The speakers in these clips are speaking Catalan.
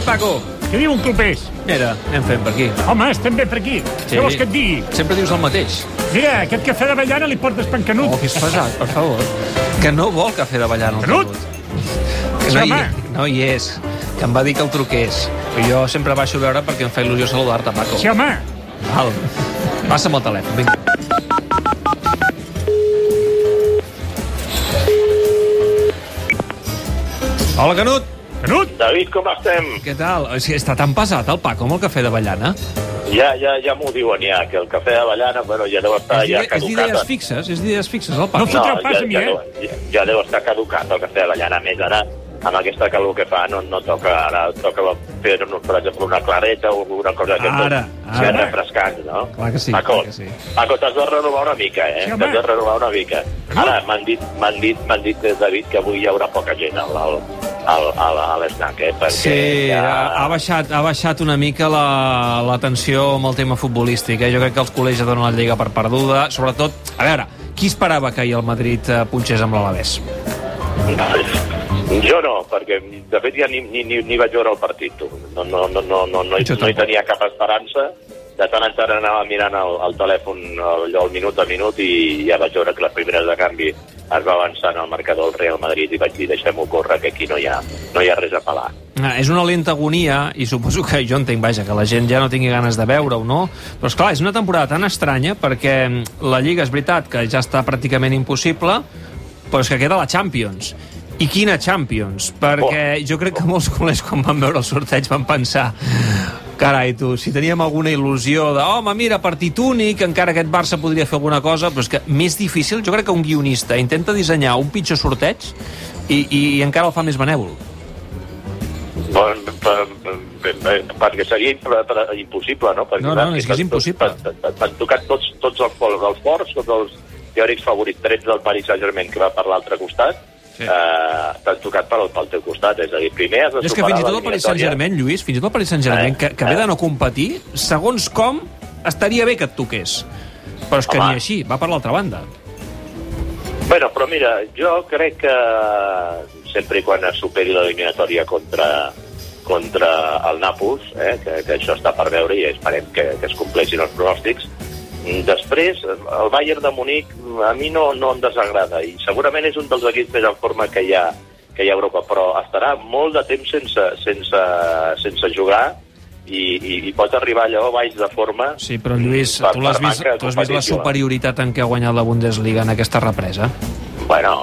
Què, Paco? Què diu un clubers? Mira, anem fent per aquí. Home, estem bé per aquí. Sí. Què vols que et digui? Sempre dius el mateix. Mira, aquest cafè d'avellana li portes pancanut. Oh, que és pesat, per favor. Que no vol cafè d'avellana. el Canut? Que no, hi, no hi és. Que em va dir que el truqués. Però jo sempre baixo a veure perquè em fa il·lusió saludar-te, Paco. Sí, home. Val. Passa'm el telèfon, vinga. Hola, Canut. Canut? David, com estem? Què tal? O sigui, està tan pesat el Paco amb el cafè d'avellana? Ja, ja, ja m'ho diuen ja, que el cafè d'avellana, bueno, ja deu estar És ja d'ide- és d'idees caducat. fixes, és d'idees fixes, el No Paco. fotreu pas ja, a mi, ja, eh? deu, ja, ja deu estar caducat el cafè d'avellana. A més, ara, amb aquesta calor que fa, no, no toca, ara toca fer, per exemple, una clareta o una cosa que Ara, que ara. refrescant, no? Clar que sí, Paco, clar que sí. Paco t'has de renovar una mica, eh? Sí, t'has de renovar una mica. No. Ara, m'han dit, m'han dit, m'han dit, David, que avui hi haurà poca gent al, al, al, al, a l'esnac, eh? Perquè Sí, ha, ha, baixat, ha baixat una mica la, la tensió amb el tema futbolístic. Eh? Jo crec que els col·legis donen la Lliga per perduda. Sobretot, a veure, qui esperava que ahir el Madrid eh, punxés amb l'Alavés? Jo no, perquè de fet ja ni, ni, ni, ni vaig veure el partit. tu. No, no, no, no, no, no, hi, no hi tenia cap esperança. De tant en tant anava mirant el, el telèfon allò el minut a minut i ja vaig veure que les primeres de canvi es va avançant al marcador del Real Madrid i vaig dir deixem-ho córrer que aquí no hi ha, no hi ha res a pelar. Ah, és una lenta agonia i suposo que jo entenc, vaja, que la gent ja no tingui ganes de veure-ho, no? Però, és clar és una temporada tan estranya perquè mm, la Lliga és veritat que ja està pràcticament impossible, però és que queda la Champions. I quina Champions? Perquè jo crec que molts culers, quan van veure el sorteig, van pensar carai, tu, si teníem alguna il·lusió de, home, mira, partit únic, encara aquest Barça podria fer alguna cosa, però és que més difícil, jo crec que un guionista intenta dissenyar un pitjor sorteig i, i, i encara el fa més benèvol. Bon, per, per, per, perquè seria per, per, impossible, no? Perquè, No, no, és que és impossible. T'han tocat tots, tots els, els forts, tots els teòrics favorits, trets del Paris Saint-Germain, que va per l'altre costat, Sí. eh, t'han tocat pel, pel teu costat. És a dir, primer has de És que fins i tot el Paris. Saint-Germain, Lluís, fins i tot el Paris Saint-Germain, Eh, que, que ve eh. de no competir, segons com, estaria bé que et toqués. Però és que Home. ni així, va per l'altra banda. Bueno, però mira, jo crec que sempre i quan es superi l'eliminatòria contra, contra el Nàpols, eh, que, que això està per veure i esperem que, que es compleixin els pronòstics, després el Bayern de Munic a mi no, no em desagrada i segurament és un dels equips més en forma que hi ha, que hi ha a Europa, però estarà molt de temps sense, sense, sense jugar i, i, i pot arribar allò baix de forma Sí, però Lluís, per- tu l'has vist, tu has vist la superioritat en què ha guanyat la Bundesliga en aquesta represa? Bueno,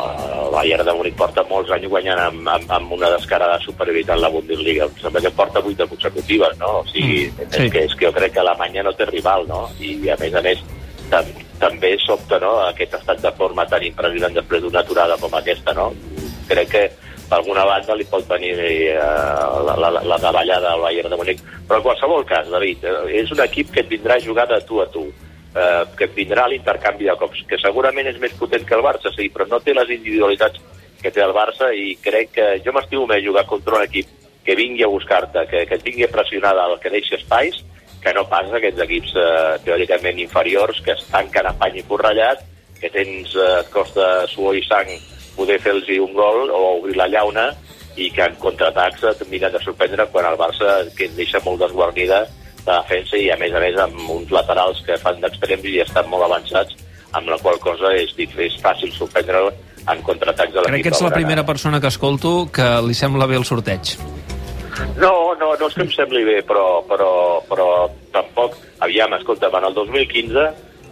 el Bayern de Múnich porta molts anys guanyant amb, amb, amb una descarada superioritat en la Bundesliga. Em sembla que porta vuit de consecutives, no? O sigui, Mm, sí. és, que, és que jo crec que Alemanya no té rival, no? I, a més a més, tam, també sobta, no?, aquest estat de forma tan impressionant després d'una aturada com aquesta, no? Crec que d'alguna banda li pot venir eh, la, la, la davallada al Bayern de Múnich. Però en qualsevol cas, David, eh, és un equip que et vindrà a jugar de tu a tu eh, que a l'intercanvi de cops, que segurament és més potent que el Barça, sí, però no té les individualitats que té el Barça i crec que jo m'estimo més jugar contra un equip que vingui a buscar-te, que, que et vingui pressionada, el que deixi espais, que no pas aquests equips eh, teòricament inferiors que es tanquen amb pany i forrellat, que tens, eh, et costa suor i sang poder fer-los un gol o obrir la llauna i que en contraatacs et miren de sorprendre quan el Barça que et deixa molt desguarnida de defensa i a més a més amb uns laterals que fan d'extrems i estan molt avançats amb la qual cosa és, és fàcil sorprendre'l en contraatacs de l'equip Crec que ets la primera persona que escolto que li sembla bé el sorteig. No, no, no és que em sembli bé, però, però, però tampoc... Aviam, escolta, en el 2015,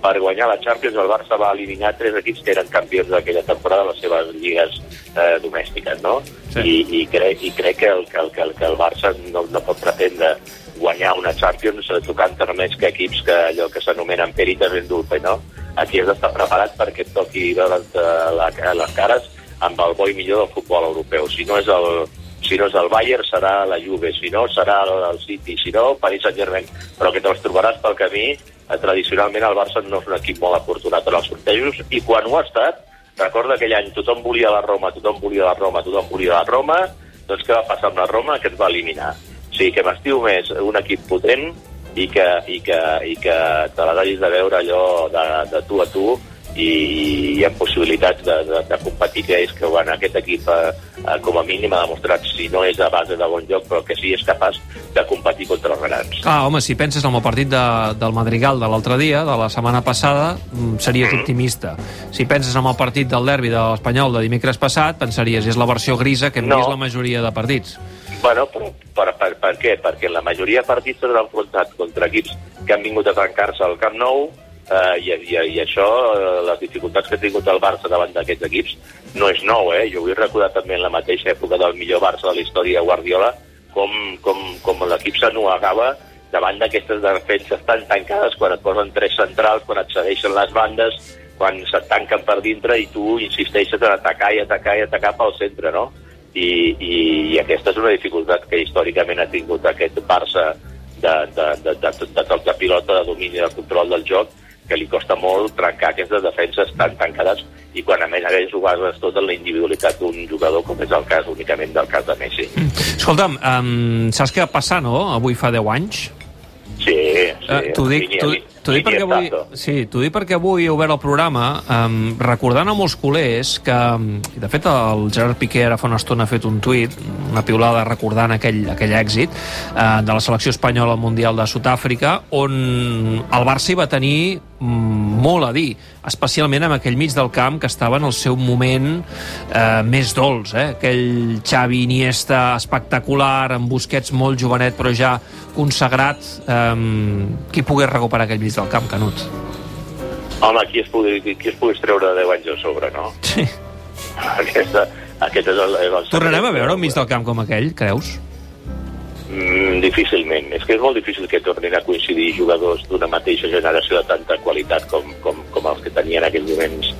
per guanyar la Champions, el Barça va eliminar tres equips que eren campions d'aquella temporada a les seves lligues eh, domèstiques, no? Sí. I, i, crec, I crec que el, que, el, que, el, que el Barça no, no pot pretendre guanyar una Champions eh, tocant més que equips que allò que s'anomenen perites en dulce, no? Aquí has d'estar preparat perquè et toqui veure't eh, la, les cares amb el bo i millor del futbol europeu. Si no és el, si no és el Bayern serà la Juve, si no serà el, City, si no Paris Saint-Germain, però que te'ls trobaràs pel camí. Eh, tradicionalment el Barça no és un equip molt afortunat en els sortejos i quan ho ha estat, recorda aquell any tothom volia la Roma, tothom volia la Roma, tothom volia la Roma, doncs què va passar amb la Roma? Que et va eliminar. Sigui que m'estiu més un equip potent i que, i que, i que te la hagis de veure allò de, de tu a tu i hi ha possibilitats de, de, de competir que és que bueno, aquest equip eh, eh, com a mínim ha demostrat si no és a base de bon joc però que sí és capaç de competir contra els grans Clar, home, si penses en el partit de, del Madrigal de l'altre dia, de la setmana passada, mm, series optimista. Si penses en el partit del derbi de l'Espanyol de dimecres passat, pensaries és la versió grisa que hem No. vist la majoria de partits. Bueno, però per, per, per què? Perquè la majoria de partits s'han enfrontat contra equips que han vingut a trencar-se al Camp Nou eh, i, i, i això, eh, les dificultats que ha tingut el Barça davant d'aquests equips no és nou, eh? Jo vull recordar també en la mateixa època del millor Barça de la història, Guardiola, com, com, com l'equip s'anuagava davant d'aquestes defenses tan tancades quan et posen tres centrals, quan et cedeixen les bandes, quan se't tanquen per dintre i tu insisteixes en atacar i atacar i atacar pel centre, no? I, i, i aquesta és una dificultat que històricament ha tingut aquest Barça de, de, de, de, de, de toc de pilota, de domini de control del joc, que li costa molt trencar aquestes defenses tan tancades i quan a més a més ho bases tot en la individualitat d'un jugador com és el cas únicament del cas de Messi. Escolta'm, um, saps què va passar, no?, avui fa 10 anys? Sí, sí. Eh, T'ho dic, línia- t'ho dic perquè avui, sí, dic perquè avui he obert el programa um, recordant a molts culers que, um, de fet el Gerard Piqué ara fa una estona ha fet un tuit, una piulada recordant aquell, aquell èxit uh, de la selecció espanyola al Mundial de Sud-àfrica on el Barça hi va tenir molt a dir, especialment amb aquell mig del camp que estava en el seu moment eh, més dolç, eh? aquell Xavi Iniesta espectacular, amb Busquets molt jovenet però ja consagrat, eh, qui pogués recuperar aquell mig del camp, Canut? Home, qui es, pugui, qui es pogués treure 10 anys a sobre, no? Sí. Aquesta, aquest és el, el Tornarem a veure un mig del camp com aquell, creus? Mm, difícilment. És que és molt difícil que tornin a coincidir jugadors d'una mateixa generació de tanta qualitat com, com, com els que tenien en aquells moments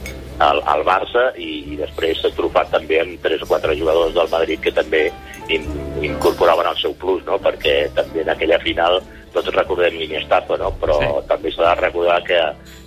al, al Barça i, i després s'ha trufat també amb tres o quatre jugadors del Madrid que també in, incorporaven el seu plus, no? perquè també en aquella final tots recordem l'Iniestazo, no? però sí. també s'ha de recordar que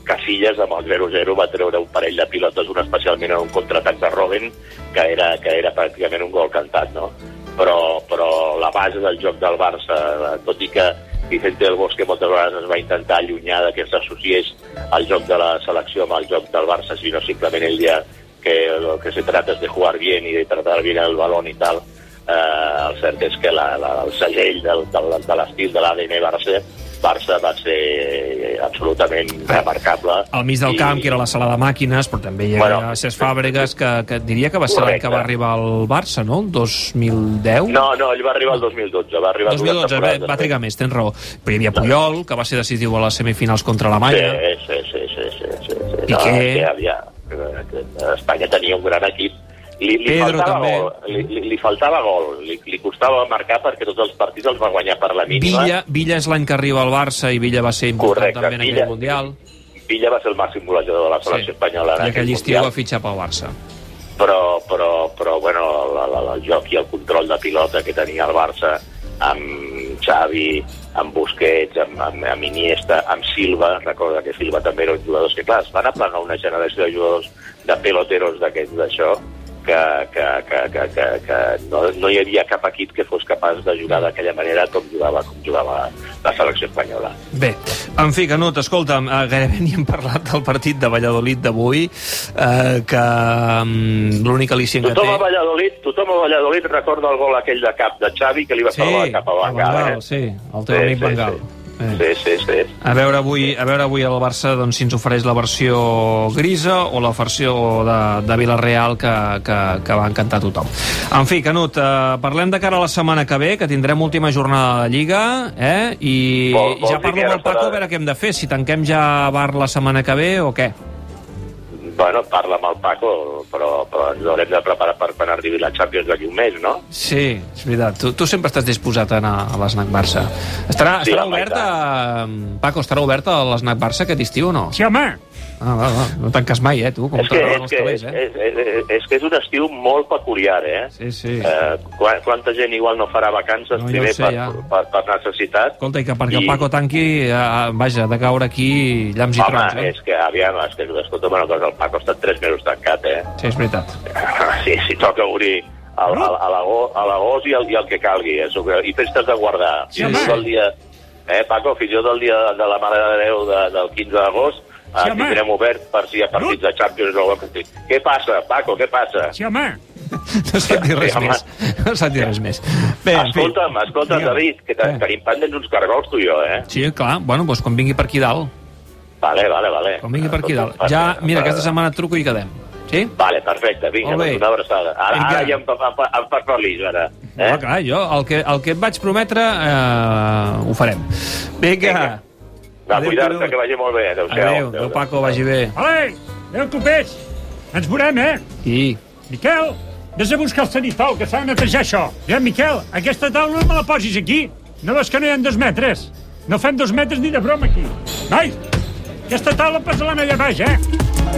Casillas amb el 0-0 va treure un parell de pilotes, un especialment en un contraatac de Robben, que era, que era pràcticament un gol cantat, no? Però, però la base del joc del Barça, eh, tot i que Vicente del Bosque moltes vegades es va intentar allunyar que s'associés el joc de la selecció amb el joc del Barça, sinó simplement el dia que que se trata de jugar bien y de tratar bien el balón y tal, eh, el cert és que la, la, el segell del, del, de l'estil de l'ADN Barça, Barça va ser absolutament remarcable. Al mig del camp, que era la sala de màquines, però també hi havia Bueno, Cesc Fàbregas, que, que diria que va ser l'any que va arribar al Barça, no? El 2010? No, no, ell va arribar el 2012, va arribar 2012, dues va, trigar més, tens raó. Però hi havia Puyol, que va ser decisiu a les semifinals contra Alemanya. Sí, sí, sí, sí, sí, sí, sí. Piqué. No, havia, que Espanya tenia un gran equip. Li, li Pedro, faltava també. gol, li, li, li faltava gol, li, li costava marcar perquè tots els partits els va guanyar per la mínima. Villa, Villa és l'any que arriba al Barça i Villa va ser important Correcte, també en Villa. aquell Mundial. Villa va ser el màxim golejador de la selecció espanyola. en I aquell estiu va fitxar pel Barça. però, però, però bueno, la, la, la, el joc i el control de pilota que tenia el Barça amb Xavi, amb Busquets, amb, amb, amb Iniesta, amb Silva, recorda que Silva també era un jugador que, clar, es van aplanar una generació de jugadors de peloteros d'aquests d'això, que, que, que, que, que, que no, no hi havia cap equip que fos capaç de jugar d'aquella manera com jugava, com jugava la selecció espanyola. Bé, en fi, Canut, escolta'm, eh, gairebé ni hem parlat del partit de Valladolid d'avui, eh, que mm, l'únic al·licient que Tothom a té... Valladolid, tothom a Valladolid recorda el gol aquell de cap de Xavi que li va Sí, salvar cap a Bangal. Bangal, eh? sí, el teu amic Bangal. Sí. Eh. Sí, sí, sí. A veure avui, a veure avui el Barça doncs, si ens ofereix la versió grisa o la versió de, de Villarreal que, que, que va encantar tothom. En fi, Canut, eh, parlem de cara a la setmana que ve, que tindrem última jornada de Lliga, eh? i Vol- vols ja parlo amb el Paco serà- a veure què hem de fer, si tanquem ja bar la setmana que ve o què. Bueno, parla amb el Paco, però, però ens haurem de preparar per quan arribi la Champions d'aquí un mes, no? Sí, és veritat. Tu, tu sempre estàs disposat a anar a l'Snac Barça. Estarà, Sí, estarà home, oberta... Paco, estarà oberta l'Snac Barça aquest estiu o no? Sí, home, Ah, va, va. No tanques mai, eh, tu, com és, que, és, que, calés, és, eh? és, és, és que és un estiu molt peculiar, eh? Sí, sí. Eh, qua- quanta gent igual no farà vacances No, primer sé, per, ja. per, per necessitat? Escolta, i que perquè el I- Paco tanqui, eh, vaja, de caure aquí llamps i Home, trons, eh? és que, aviam, és que, escolta'm una cosa, el Paco ha estat tres mesos tancat, eh? Sí, és veritat. Sí, si toca obrir a, a, a l'agost i, el, i el que calgui, eh? Sobre- I festes de guardar. Sí, i tot el dia... Eh, Paco, fins i tot el dia de la Mare de Déu de, del 15 d'agost Sí, home. tindrem obert per si hi ha partits de Champions o alguna. Què passa, Paco, què passa? Sí, home. No s'ha dit res Sí, més. No s'ha dit res més. Bé, en fi. Escolta'm, escolta'm. David, que te- Eh. tenim pendents uns cargols tu i jo, eh? Sí, clar. Bueno, doncs quan vingui per aquí dalt. Vale, vale, vale. Quan vingui per aquí dalt. Ja, mira, aquesta setmana et truco i quedem. Sí? Vale, perfecte, vinga, doncs una abraçada. Ara, Vinga. ara ja em, em, em, em fas feliç, ara. Eh? Eh? clar, jo el que, el que et vaig prometre eh, ho farem. Vinga. Vinga. Va, cuidar-te, que vagi molt bé. Adéu-siau. Adéu, adéu, Paco, vagi bé. Vale, adéu, clubers. Ens veurem, eh? I... Miquel, vés a buscar el sanitol, que s'ha de netejar això. Ja, Miquel, aquesta taula no me la posis aquí. No veus que no hi ha dos metres? No fem dos metres ni de broma aquí. Vai, aquesta taula posa-la allà baix, eh?